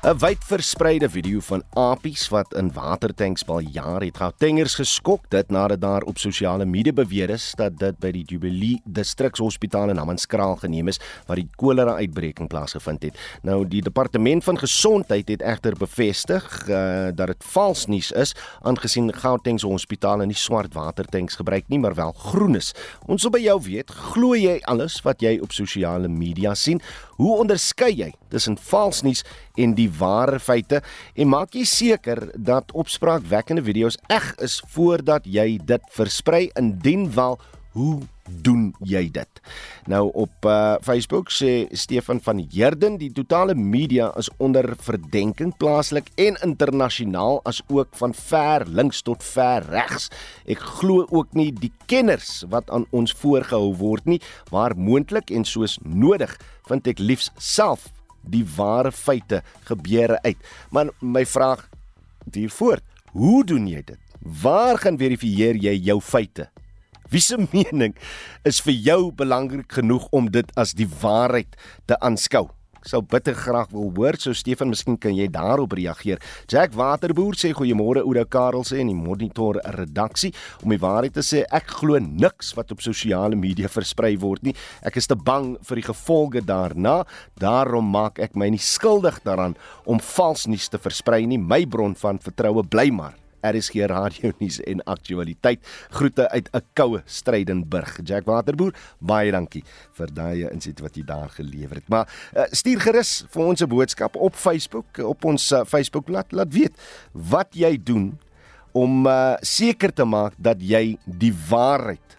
'n Wyd verspreide video van apies wat in watertanks bal jaar het Gautengers geskok dit nadat daar op sosiale media beweer is dat dit by die Jubilee Distrikshospitaal in Hammanskraal geneem is waar die kolera uitbreking plaasgevind het. Nou die departement van gesondheid het egter bevestig uh, dat dit vals nuus is aangesien Gauteng se hospitale nie swart watertanks gebruik nie maar wel groen is. Ons wil by jou weet, glo jy alles wat jy op sosiale media sien? Hoe onderskei jy tussen vals nuus en die ware feite? En maak jy seker dat opspraakwekkende video's eg is voordat jy dit versprei? Indien wel hoe doen jy dit nou op uh, Facebook sê Stefan van Heerden die totale media is onder verdenking plaaslik en internasionaal as ook van ver links tot ver regs ek glo ook nie die kenners wat aan ons voorgehou word nie waar moontlik en soos nodig vind ek liefs self die ware feite gebeure uit. Maar my vraag hiervoor, hoe doen jy dit? Waar gaan verifieer jy jou feite? Wie se mening is vir jou belangrik genoeg om dit as die waarheid te aanskou? Ek sou bitter graag wil hoor, so Stefan, miskien kan jy daarop reageer. Jack Waterboer sê goeiemôre Oudo Karel sê in die Monitor redaksie. Om die waarheid te sê, ek glo niks wat op sosiale media versprei word nie. Ek is te bang vir die gevolge daarna. Daarom maak ek my nie skuldig daaraan om vals nuus te versprei nie. My bron van vertroue bly maar RSG Radio nuus en aktualiteit. Groete uit 'n koue Strydenburg. Jack Waterboer, baie dankie vir daai insit wat jy daar gelewer het. Maar uh, stuur gerus vir ons 'n boodskap op Facebook, op ons uh, Facebookblad, laat weet wat jy doen om uh, seker te maak dat jy die waarheid,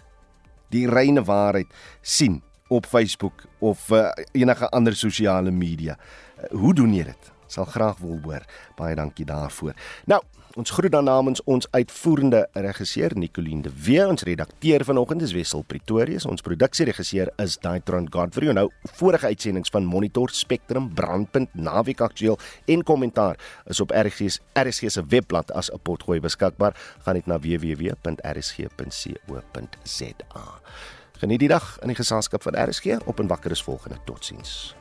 die reine waarheid sien op Facebook of uh, enige ander sosiale media. Uh, hoe doen jy dit? Sal graag wil hoor. Baie dankie daarvoor. Nou, ons groet dan namens ons uitvoerende regisseur Nicoline de Wee, ons redakteur vanoggend is Wessel Pretorius, ons produksieregisseur is Daitron Godfrey. Nou, vorige uitsendings van Monitor Spectrum, Brandpunt, Naweek Aktueel en Kommentaar is op RSG RSG se webblad as 'n potgooi beskikbaar. Gaan net na www.rsg.co.za. Geniet die dag in die geselskap van RSG op en wakker is volgende. Totsiens.